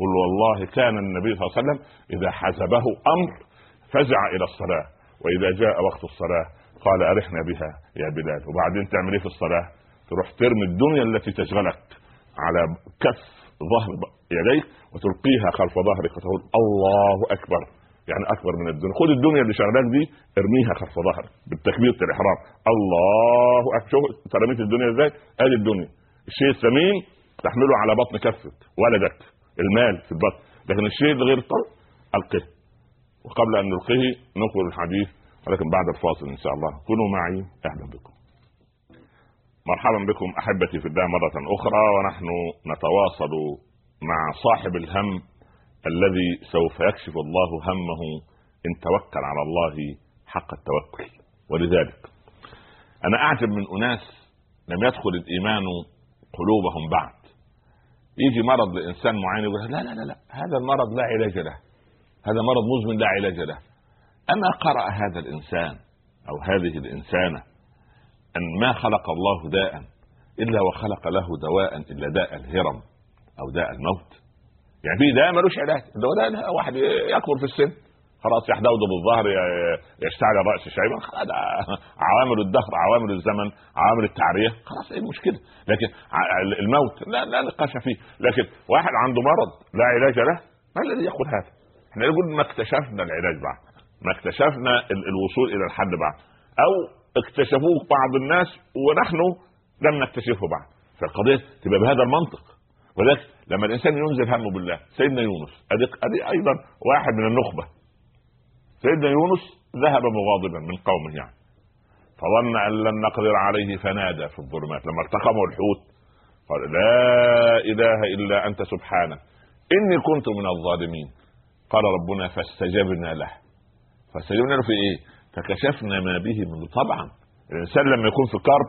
قل والله كان النبي صلى الله عليه وسلم إذا حزبه أمر فزع إلى الصلاة وإذا جاء وقت الصلاة قال أرحنا بها يا بلال. وبعدين تعمل إيه في الصلاة؟ تروح ترمي الدنيا التي تشغلك على كف ظهر يديك وتلقيها خلف ظهرك وتقول الله أكبر. يعني أكبر من الدنيا. خد الدنيا اللي شغلاك دي ارميها خلف ظهرك بالتكبيره الإحرام. الله أكبر. شوف انت رميت الدنيا إزاي؟ أدي الدنيا. الشيء الثمين تحمله على بطن كفك ولدك. المال في البطن. لكن الشيء الغير طلب ألقه. وقبل أن نلقيه نقول الحديث ولكن بعد الفاصل إن شاء الله. كونوا معي. أهلا بكم. مرحبا بكم أحبتي في الله مرة أخرى ونحن نتواصل مع صاحب الهم الذي سوف يكشف الله همه إن توكل على الله حق التوكل. ولذلك أنا أعجب من أناس لم يدخل الإيمان قلوبهم بعد. يجي مرض لإنسان معين يقول لا لا لا لا هذا المرض لا علاج له. هذا مرض مزمن لا علاج له. أما قرأ هذا الإنسان أو هذه الإنسانة أن ما خلق الله داء إلا وخلق له دواء إلا داء الهرم أو داء الموت. يعني داء ملوش علاج. الدواء ده واحد يكبر في السن. خلاص يحدود بالظهر يشتعل الراس شيبا عوامل الدهر عوامل الزمن عوامل التعرية. خلاص إيه المشكلة؟ لكن الموت لا لا نقاش فيه. لكن واحد عنده مرض لا علاج له ما الذي يقول هذا؟ إحنا نقول ما اكتشفنا العلاج بعد. ما اكتشفنا الوصول إلى الحل بعد. أو اكتشفوه بعض الناس ونحن لم نكتشفه بعد. فالقضية تبقى بهذا المنطق. ولذلك لما الإنسان ينزل همه بالله سيدنا يونس ادي أيضا واحد من النخبة. سيدنا يونس ذهب مغاضبا من قومه يعني فظن أن لن نقدر عليه فنادى في الظلمات. لما التقمه الحوت قال لا إله إلا أنت سبحانك إني كنت من الظالمين. قال ربنا فاستجبنا له. فاستجبنا له في إيه؟ فكشفنا ما به من طبعا. الإنسان لما يكون في كرب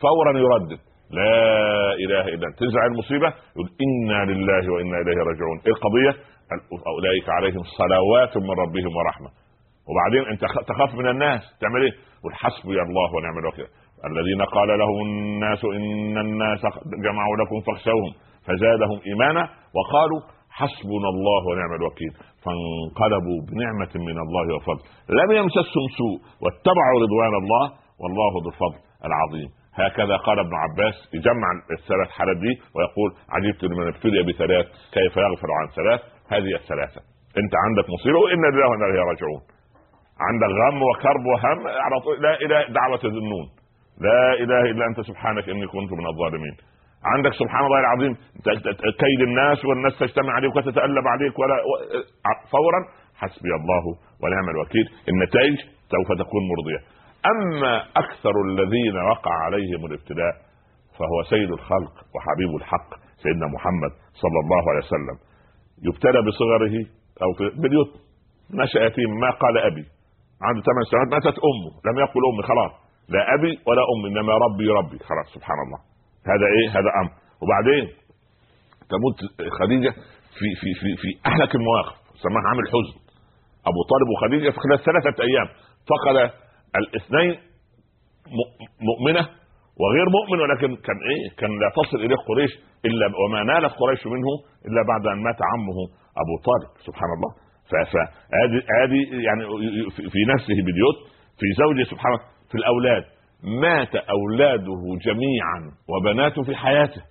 فورا يردد. لا إله إلا أنت. تزعل المصيبة يقول إنا لله وإنا إليه راجعون. إيه القضية؟ أولئك عليهم صلوات من ربهم ورحمة. وبعدين أنت تخاف من الناس. تعمل إيه؟ قل حسبي الله ونعم الوكيل. الذين قال لهم الناس إن الناس جمعوا لكم فاخشوهم فزادهم إيمانا وقالوا حسبنا الله ونعم الوكيل. فانقلبوا بنعمة من الله وفضل. لم يمسسهم سوء واتبعوا رضوان الله والله ذو الفضل العظيم. هكذا قال ابن عباس يجمع الثلاث حالات دي ويقول عجبت لمن ابتلي بثلاث كيف يغفر عن ثلاث؟ هذه الثلاثة. انت عندك مصيبه وإن لله وأنا إليه راجعون. عندك غم وكرب وهم على طول لا إله دعوة الذنون لا إله إلا أنت سبحانك إني كنت من الظالمين. عندك سبحان الله العظيم كيد الناس والناس تجتمع عليك وتتألب عليك ولا فورا. حسبي الله ونعم الوكيل. النتائج سوف تكون مرضية. أما أكثر الذين وقع عليهم الابتلاء فهو سيد الخلق وحبيب الحق سيدنا محمد صلى الله عليه وسلم. يبتلى بصغره أو باليتم نشأ يتيم ما قال أبي. عنده ثمان سنوات ماتت أمه. لم يقل أمي خلاص. لا أبي ولا أمي إنما ربي ربي. خلاص سبحان الله. هذا إيه؟ هذا أمر. وبعدين تموت خديجة في في في في أهلك المواقف. سماها عامل حزن. أبو طالب وخديجة في خلال ثلاثة أيام فقد الاثنين مؤمنة وغير مؤمن ولكن كان إيه؟ كان لا تصل إليه قريش إلا وما نالت قريش منه إلا بعد أن مات عمه أبو طالب سبحان الله. فهذه هذه يعني في نفسه بليوت في زوجه سبحان الله. في الأولاد. مات أولاده جميعا وبناته في حياته.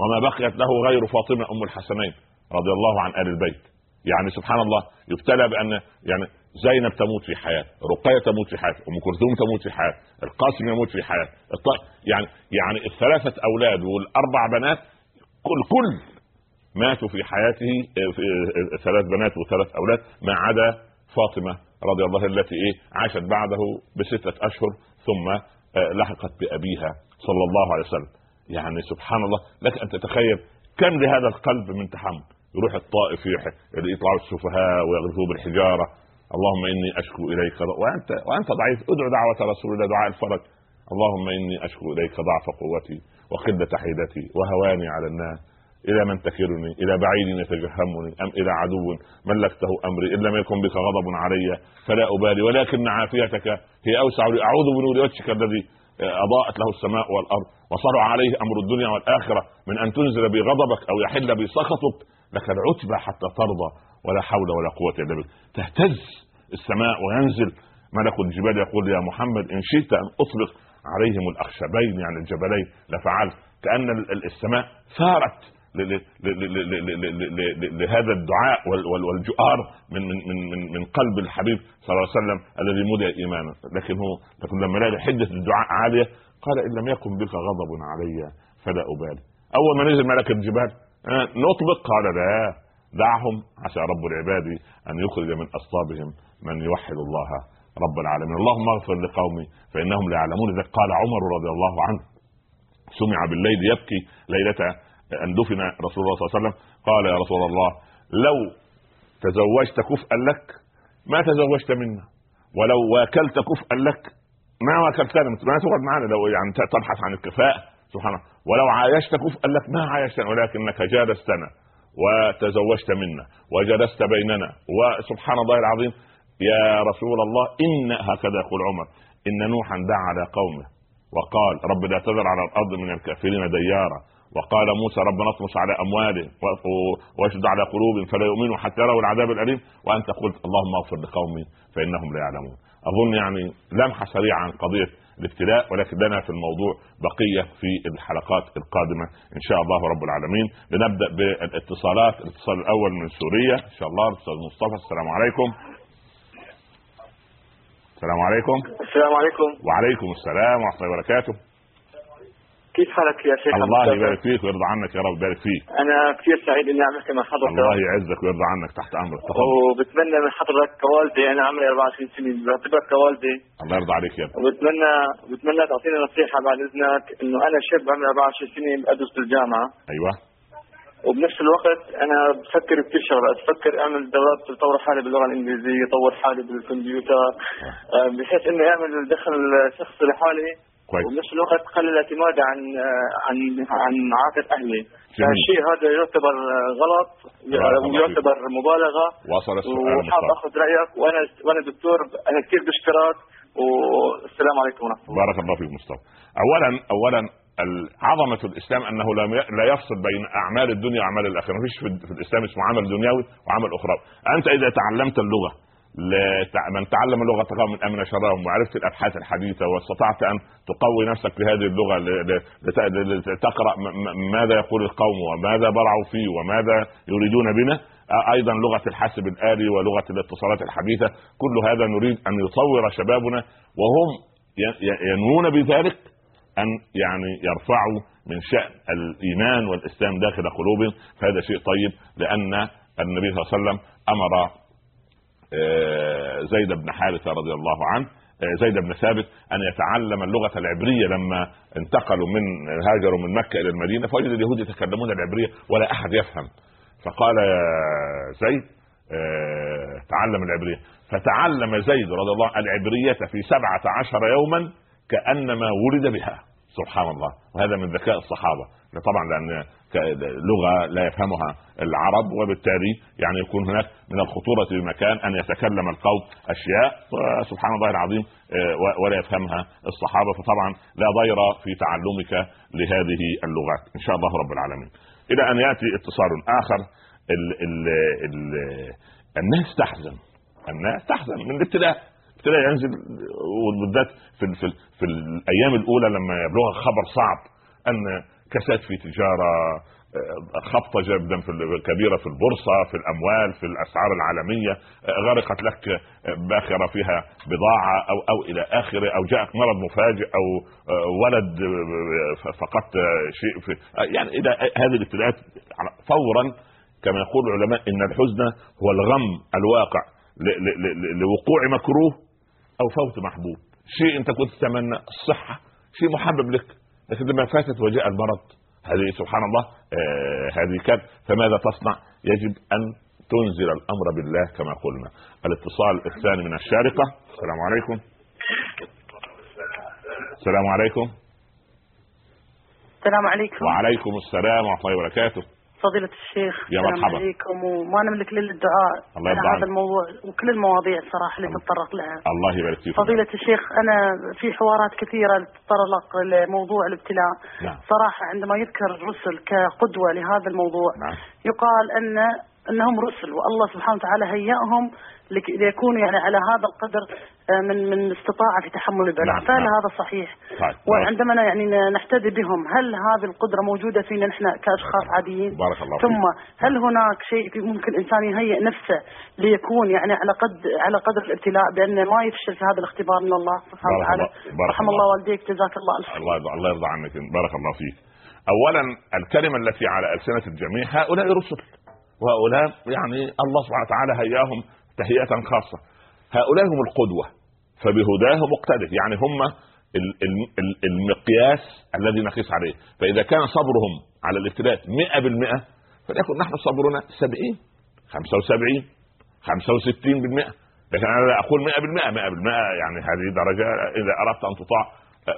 وما بقيت له غير فاطمة أم الحسنين رضي الله عن آل البيت. يعني سبحان الله يبتلى بأن يعني زينب تموت في حياة رقية تموت في حياة أم كلثوم تموت في حياة القاسم يموت في حياة يعني يعني الثلاثة أولاد والأربع بنات كل كل ماتوا في حياته في ثلاث بنات وثلاث أولاد ما عدا فاطمة رضي الله التي إيه عاشت بعده بستة أشهر ثم آه، لحقت بأبيها صلى الله عليه وسلم. يعني سبحان الله لك أن تتخيل كم لهذا القلب من تحمل. يروح الطائف يطلعوا السفهاء ويغرفوه بالحجارة. اللهم إني اشكو إليك وانت وأنت ضعيف. ادعو دعوة رسول الله دعاء الفرج. اللهم إني اشكو إليك ضعف قوتي وقله حيلتي وهواني على الناس. إلى من تكرني إلى بعيد يتجهمني؟ أم إلى عدو ملكته أمري؟ إن لم يكن بك غضب علي فلا أبالي. ولكن عافيتك هي أوسع لي. أعوذ بنور وجهك الذي أضاءت له السماء والأرض. وصرع عليه أمر الدنيا والاخره من ان تنزل بي غضبك أو يحل بي سخطك لك العتبى حتى ترضى ولا حول ولا قوه الا بالله تهتز السماء وينزل ملك الجبال يقول يا محمد ان شئت ان اطلق عليهم الاخشبين يعني الجبلين لفعلت كان السماء ثارت لهذا الدعاء والجؤار من من من من قلب الحبيب صلى الله عليه وسلم الذي مدع ايمانا لكن هو لكن لما لقى حده الدعاء عاليه قال إن لم يكن بك غضب علي فلا أبالي. أول ما نزل ملك الجبال آه، نطبق قال لا دعهم عسى رب العباد أن يخرج من اصلابهم من يوحد الله رب العالمين. اللهم اغفر لقومي فإنهم لا يعلمون. إذا قال عمر رضي الله عنه سمع بالليل يبكي ليلة أن دفن رسول الله صلى الله عليه وسلم قال يا رسول الله لو تزوجت كفءا لك ما تزوجت منا ولو واكلت كفءا لك ما واكلتنا ما تقعد معنا لو يعني تبحث عن الكفاءة. سبحان الله. ولو عايشت كفءا لك ما عايشتنا ولكنك جالستنا وتزوجت منا وجلست بيننا. وسبحان الله العظيم يا رسول الله إن هكذا يقول عمر إن نوحا دعا على قومه وقال رب لا تذر على الأرض من الكافرين ديارا. وقال موسى ربنا اطمس على اموالهم واشد على قلوبهم فلا يؤمنوا حتى يروا العذاب الأليم. وأنت قلت اللهم اغفر لقومي فإنهم لا يعلمون. أظن يعني لمحة سريعة عن قضية الابتلاء ولكن لنا في الموضوع بقية في الحلقات القادمة إن شاء الله رب العالمين. لنبدأ بالاتصالات الاتصال الأول من سوريا. إن شاء الله الاستاذ مصطفى السلام عليكم. السلام عليكم. السلام عليكم. وعليكم السلام ورحمة الله وبركاته. كيف حالك يا شيخ؟ الله يبارك فيك ويرضى عنك يا رب يبارك فيك. أنا كثير سعيد إني عم احكي مع حضرتك. الله يعزك ويرضى عنك تحت أمرك. وبتمنى من حضرتك كوالدي أنا عمري 24 سنة بعتبرك كوالدي. الله يرضى عليك يا ابني وبتمنى بتمنى تعطيني نصيحة بعد إذنك إنه أنا شاب عمري 24 سنة بدرس بالجامعة أيوه. وبنفس الوقت أنا بفكر بكل شغلات. بفكر أعمل دورات تطور حالي باللغة الإنجليزية اطور حالي بالكمبيوتر. آه. بحيث إني أعمل دخل شخصي لحالي. كويس. وبنفس الوقت قلل الاعتماد عن عن عن عاطفه أهلي. فالشيء هذا يعتبر غلط ويعتبر مبالغة. وصل السؤال وحاب أخذ رأيك. وأنا وأنا دكتور أنا كثير بشكرك والسلام عليكم ورحمة الله. بارك الله فيك مصطفى. اولا اولا عظمة الإسلام أنه لا يفصل بين أعمال الدنيا وأعمال الآخرة، ما فيش في الإسلام اسمه عمل دنيوي وعمل اخروي، أنت إذا تعلمت اللغة من تعلم اللغة من أمن شرهم وعرفت الأبحاث الحديثة واستطعت أن تقوي نفسك في هذه اللغة لتقرأ ماذا يقول القوم وماذا برعوا فيه وماذا يريدون بنا. أيضا لغة الحاسب الآلي ولغة الاتصالات الحديثة. كل هذا نريد أن يطور شبابنا وهم ينوون بذلك أن يعني يرفعوا من شأن الإيمان والإسلام داخل قلوبهم. فهذا شيء طيب لأن النبي صلى الله عليه وسلم أمر زيد بن حارثة رضي الله عنه. آه، زيد بن ثابت أن يتعلم اللغة العبرية لما انتقلوا من هاجروا من مكة إلى المدينة فوجد اليهود يتكلمون العبرية ولا أحد يفهم. فقال زيد آه، تعلم العبرية. فتعلم زيد رضي الله العبرية في سبعة عشر يوما كأنما ولد بها. سبحان الله. وهذا من ذكاء الصحابة. طبعا لأن لغة لا يفهمها العرب وبالتالي يعني يكون هناك من الخطورة بمكان أن يتكلم القوم أشياء سبحان الله العظيم آه، ولا يفهمها الصحابة. فطبعا لا ضير في تعلمك لهذه اللغات إن شاء الله رب العالمين. إلى أن يأتي اتصال آخر. ال ال ال الناس تحزن. الناس تحزن من الابتلاء. ابتلاء ينزل والمدات في, في, في الأيام الأولى لما يبلغ خبر صعب أن كساد في تجارة خبطة جدا في كبيرة في البورصة في الأموال في الأسعار العالمية غرقت لك باخرة فيها بضاعة أو أو إلى آخره أو جاءك مرض مفاجئ أو ولد فقدت شيء في يعني إلى هذه الابتلاءات فورا كما يقول العلماء إن الحزن هو الغم الواقع لوقوع مكروه أو فوت محبوب شيء أنت كنت تتمنى الصحة شيء محبب لك لكن لما فاتت وجاء المرض هذه سبحان الله آه هذه كان فماذا تصنع؟ يجب أن تنزل الأمر بالله كما قلنا. الاتصال الثاني من الشارقة السلام عليكم. السلام عليكم. السلام عليكم. وعليكم السلام ورحمة الله وبركاته. فضيلة الشيخ يا مرحبا. عليكم. وما نملك الا الدعاء الله على هذا الموضوع وكل المواضيع الصراحة اللي تتطرق لها. الله يبارك فيك فضيلة الشيخ أنا في حوارات كثيرة تتطرق لموضوع الابتلاء. نعم. صراحة عندما يذكر الرسل كقدوة لهذا الموضوع نعم. يقال أن أنهم رسل والله سبحانه وتعالى هيأهم ليكونوا يعني على هذا القدر آه، من من استطاعة في تحمل البلاء. نعم فهل نعم. هذا صحيح؟ طيب. وعندما يعني نحتدي بهم هل هذه القدرة موجودة فينا نحن كأشخاص عاديين؟ بارك الله ثم هل هناك شيء ممكن الإنسان يهيئ نفسه ليكون يعني على قد على قدر الابتلاء بأنه ما يفشل في هذا الاختبار من الله سبحانه وتعالى؟ رحم الله والديك جزاك الله الف الله يرضى الله يرضى عنك. بارك الله فيك. اولا الكلمة التي على ألسنة الجميع هؤلاء رسل. وهؤلاء يعني الله سبحانه وتعالى هياهم تهيئة خاصة. هؤلاء هم القدوة فبهداه مقتدر. يعني هم المقياس الذي نقيس عليه. فإذا كان صبرهم على الابتلاء 100% فليكن نحن صبرنا 70 75 65% لكن أنا لا أقول 100% 100% يعني هذه درجة. إذا أردت أن تطاع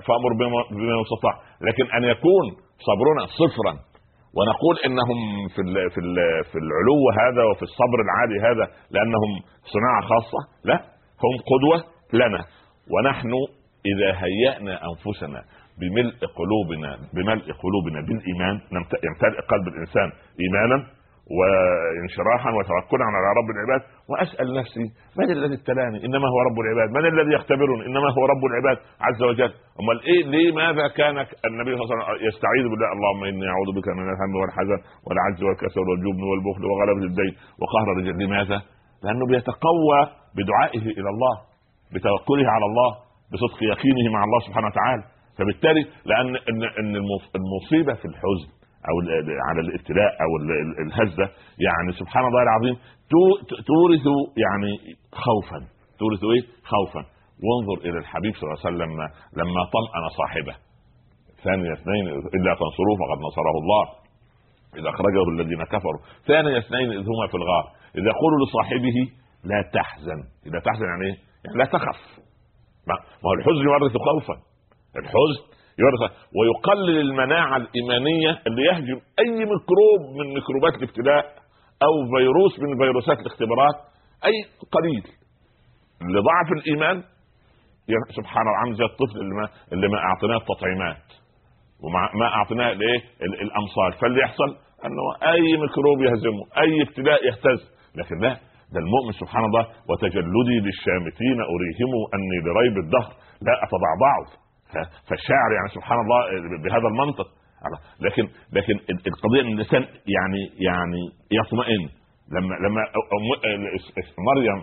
فأمر بما يستطاع. لكن أن يكون صبرنا صفرا ونقول إنهم في في في العلو هذا وفي الصبر العالي هذا لأنهم صناعة خاصة لا هم قدوة لنا. ونحن إذا هيأنا أنفسنا بملء قلوبنا بملء قلوبنا بالإيمان يمتلئ قلب الإنسان إيمانا وانشراحا وتوكلا على رب العباد وأسأل نفسي من الذي ابتلاني؟ إنما هو رب العباد، من الذي يختبرني؟ إنما هو رب العباد عز وجل، أمال إيه لماذا كان النبي صلى الله عليه وسلم يستعيذ بالله اللهم إني أعوذ بك من الهم والحزن والعجز والكسل والجبن والبخل وغلبة الدين وقهر الرجال، لماذا؟ لأنه بيتقوى بدعائه إلى الله بتوكله على الله بصدق يقينه مع الله سبحانه وتعالى فبالتالي لأن إن المصيبة في الحزن أو على الابتلاء أو الهزة يعني سبحان الله العظيم تورث يعني خوفا. تورث إيه؟ خوفا. وانظر إلى الحبيب صلى الله عليه وسلم لما طمأن صاحبه. ثاني اثنين إلا تنصروه فقد نصره الله. إذا أخرجه الذين كفروا. ثاني اثنين اذ هما في الغار. اذا يقول لصاحبه لا تحزن. لا تحزن يعني إيه؟ يعني لا تخف. ما هو الحزن يورث خوفا. الحزن يورث ويقلل المناعة الإيمانية اللي يهجم أي ميكروب من ميكروبات الابتلاء أو فيروس من فيروسات الاختبارات أي قليل. لضعف الإيمان سبحان الله عامل زي الطفل اللي ما اللي ما أعطيناه التطعيمات. وما ما أعطيناه الإيه؟ الأمصال. فاللي يحصل أنه أي ميكروب يهزمه أي ابتلاء يهتز. لكن لا ده المؤمن سبحان الله وتجلدي للشامتين اريهم أني لريب الدهر لا أتضعضع. فالشاعر يعني سبحان الله بهذا المنطق لكن لكن القضية إن الإنسان يعني يعني يطمئن. لما لما مريم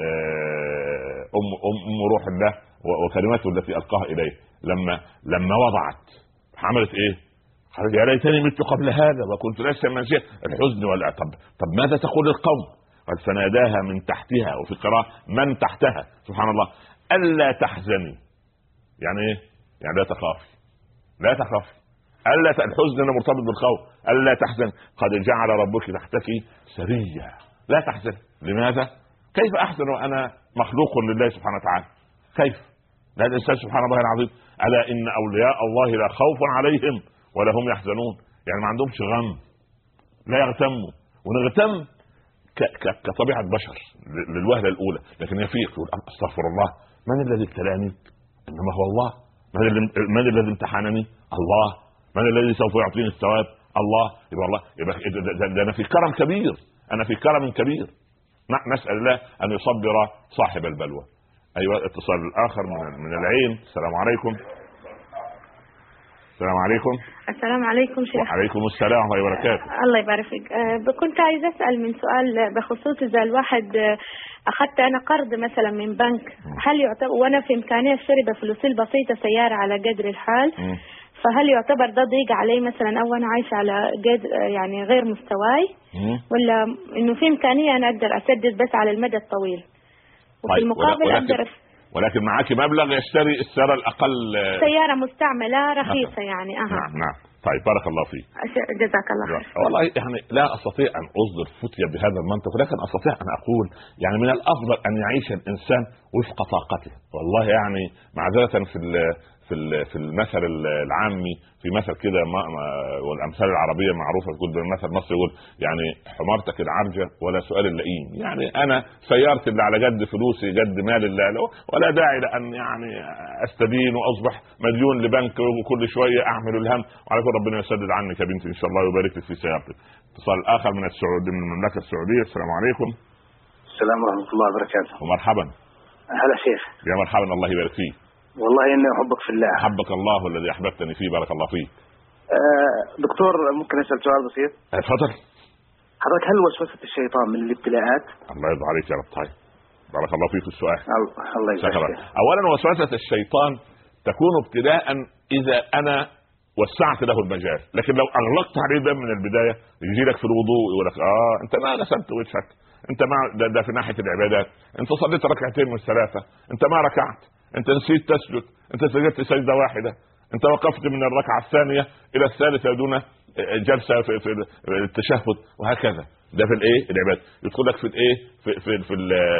آه، ام ام روح الله وكلماته التي ألقاها إليه لما لما وضعت عملت إيه؟ قالت يا ليتني مت قبل هذا وكنت لسه منسيا الحزن ولا طب طب ماذا تقول القوم؟ قال فناداها من تحتها وفي قراءة من تحتها. سبحان الله. ألا تحزني. يعني إيه؟ يعني لا تخافي لا تخافي ألا الحزن مرتبط بالخوف. ألا تحزن. قد جعل ربك تحتك سريا لا تحزن. لماذا؟ كيف أحزن وأنا مخلوق لله سبحانه وتعالى؟ كيف؟ لا الإنسان سبحان الله العظيم. ألا إن أولياء الله لا خوف عليهم ولا هم يحزنون. يعني ما عندهمش غم. لا يغتموا. ونغتم كطبيعة بشر. للوهلة الأولى. لكن يفيق. يقول أستغفر الله. من الذي ابتلاني؟ إنما هو الله. من الذي امتحنني؟ الله. من الذي سوف يعطيني الثواب؟ الله. يبقى الله يبقى ده, ده أنا في كرم كبير. أنا في كرم كبير. نسأل الله أن يصبر صاحب البلوى. أيوه اتصال الآخر من العين. السلام عليكم. السلام عليكم. السلام عليكم شيخ. وعليكم السلام ورحمة الله وبركاته. الله يبارك فيك. أه كنت عايز أسأل من سؤال بخصوص إذا الواحد أه، أخذت أنا قرض مثلا من بنك هل يعتبر وأنا في إمكانية أشتري بفلوسي البسيطة سيارة على قدر الحال فهل يعتبر ده ضيق علي مثلا أو أنا عايشة على قدر يعني غير مستواي؟ ولا إنه في إمكانية أنا أقدر أسدد بس على المدى الطويل؟ وفي طيب المقابل أقدر ولكن معك مبلغ يشتري السياره الأقل. سيارة مستعملة رخيصة يعني أها. نعم نعم. طيب بارك الله فيك. جزاك الله خير. والله يعني لا أستطيع أن أصدر فتية بهذا المنطق ولكن أستطيع أن أقول يعني من الأفضل أن يعيش الإنسان وفق طاقته. والله يعني معذرة في في في المثل العامي في مثل كده والأمثال العربية معروفة تقول مثل مصر يقول يعني حمارتك العرجه ولا سؤال اللئيم. يعني أنا سيارتي اللي على قد فلوسي قد مال الله له ولا داعي لأن يعني أستدين وأصبح مديون لبنك وكل شوية أعمل الهم. وعلى كل ربنا يسدد عنك يا بنتي إن شاء الله ويبارك لك في سيارتك اتصال آخر من السعود من المملكة السعودية. السلام عليكم. السلام ورحمة الله وبركاته. ومرحبا. هلا شيخ. يا مرحبا الله يبارك فيك. والله إني أحبك في الله. أحبك الله الذي أحببتني فيه بارك الله فيك. آه دكتور ممكن أسأل سؤال بسيط؟ اتفضل حضرتك هل وسوسة الشيطان من الابتلاءات؟ الله يرضى عليك يا رب. طيب. بارك الله فيك في السؤال. الله يجزاك اولا وسوسة الشيطان تكون ابتلاء إذا أنا وسعت له المجال. لكن لو أغلقت عليه ده من البداية يجي لك في الوضوء يقول لك آه أنت ما غسلت وجهك. أنت ما ده, ده في ناحية العبادات. أنت صليت ركعتين من الثلاثة. أنت ما ركعت. انت نسيت تسجد انت سجدت سجدة واحدة انت وقفت من الركعة الثانية إلى الثالثة دون جلسة في, في التشهد وهكذا. ده في الإيه؟ العبادة. يدخل لك في الإيه؟ في في في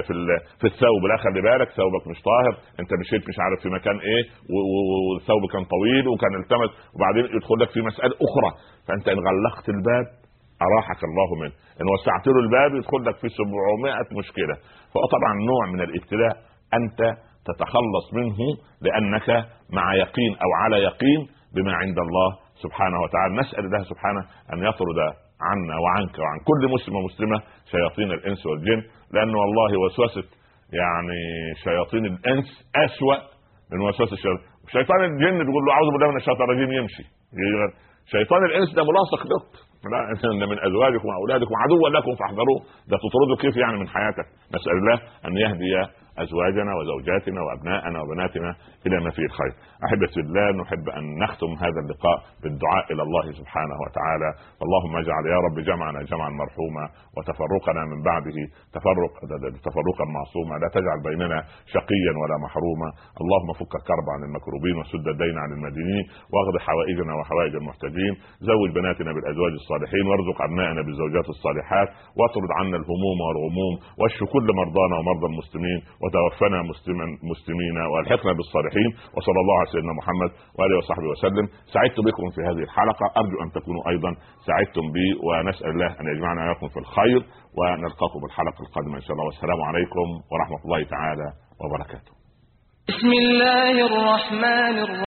في, في الثوب. لا خلي بالك ثوبك مش طاهر انت مشيت مش عارف في مكان إيه والثوب كان طويل وكان التمس وبعدين يدخل لك في مسألة أخرى. فأنت إن غلقت الباب أراحك الله منه. إن وسعت له الباب يدخل لك في 700 مشكلة. فهو طبعا نوع من الابتلاء أنت تتخلص منه لأنك مع يقين أو على يقين بما عند الله سبحانه وتعالى. نسأل الله سبحانه أن يطرد عنا وعنك وعن كل مسلم ومسلمة شياطين الإنس والجن لأنه والله وسوسة يعني شياطين الإنس أسوأ من وسوسة الشيطان شيطان الجن بيقول له أعوذ بالله من الشيطان الرجيم يمشي. شيطان الإنس ده ملاصق لك لا ان من أزواجكم وأولادكم عدوا لكم فاحذروه. ده تطرده كيف يعني من حياتك؟ نسأل الله أن يهدي أزواجنا وزوجاتنا وأبنائنا وبناتنا إلى ما فيه الخير. احبتي الله نحب أن نختم هذا اللقاء بالدعاء إلى الله سبحانه وتعالى، اللهم اجعل يا رب جمعنا جمعا مرحوما وتفرقنا من بعده تفرق تفرقا معصوما، لا تجعل بيننا شقيا ولا محروما، اللهم فك الكرب عن المكروبين وسد الدين عن المدينين، واغض حوائجنا وحوائج المحتاجين، زوج بناتنا بالأزواج الصالحين، وارزق أبنائنا بالزوجات الصالحات، واطرد عنا الهموم والغموم، واشف كل مرضانا ومرضى المسلمين. وتوفنا مسلما مسلمين والحقنا بالصالحين وصلى الله على سيدنا محمد وآله وصحبه وسلم. سعدت بكم في هذه الحلقة. أرجو أن تكونوا أيضا سعدتم بي ونسأل الله أن يجمعنا اياكم في الخير ونلقاكم الحلقة القادمة إن شاء الله. والسلام عليكم ورحمة الله تعالى وبركاته. بسم الله الرحمن الرحيم.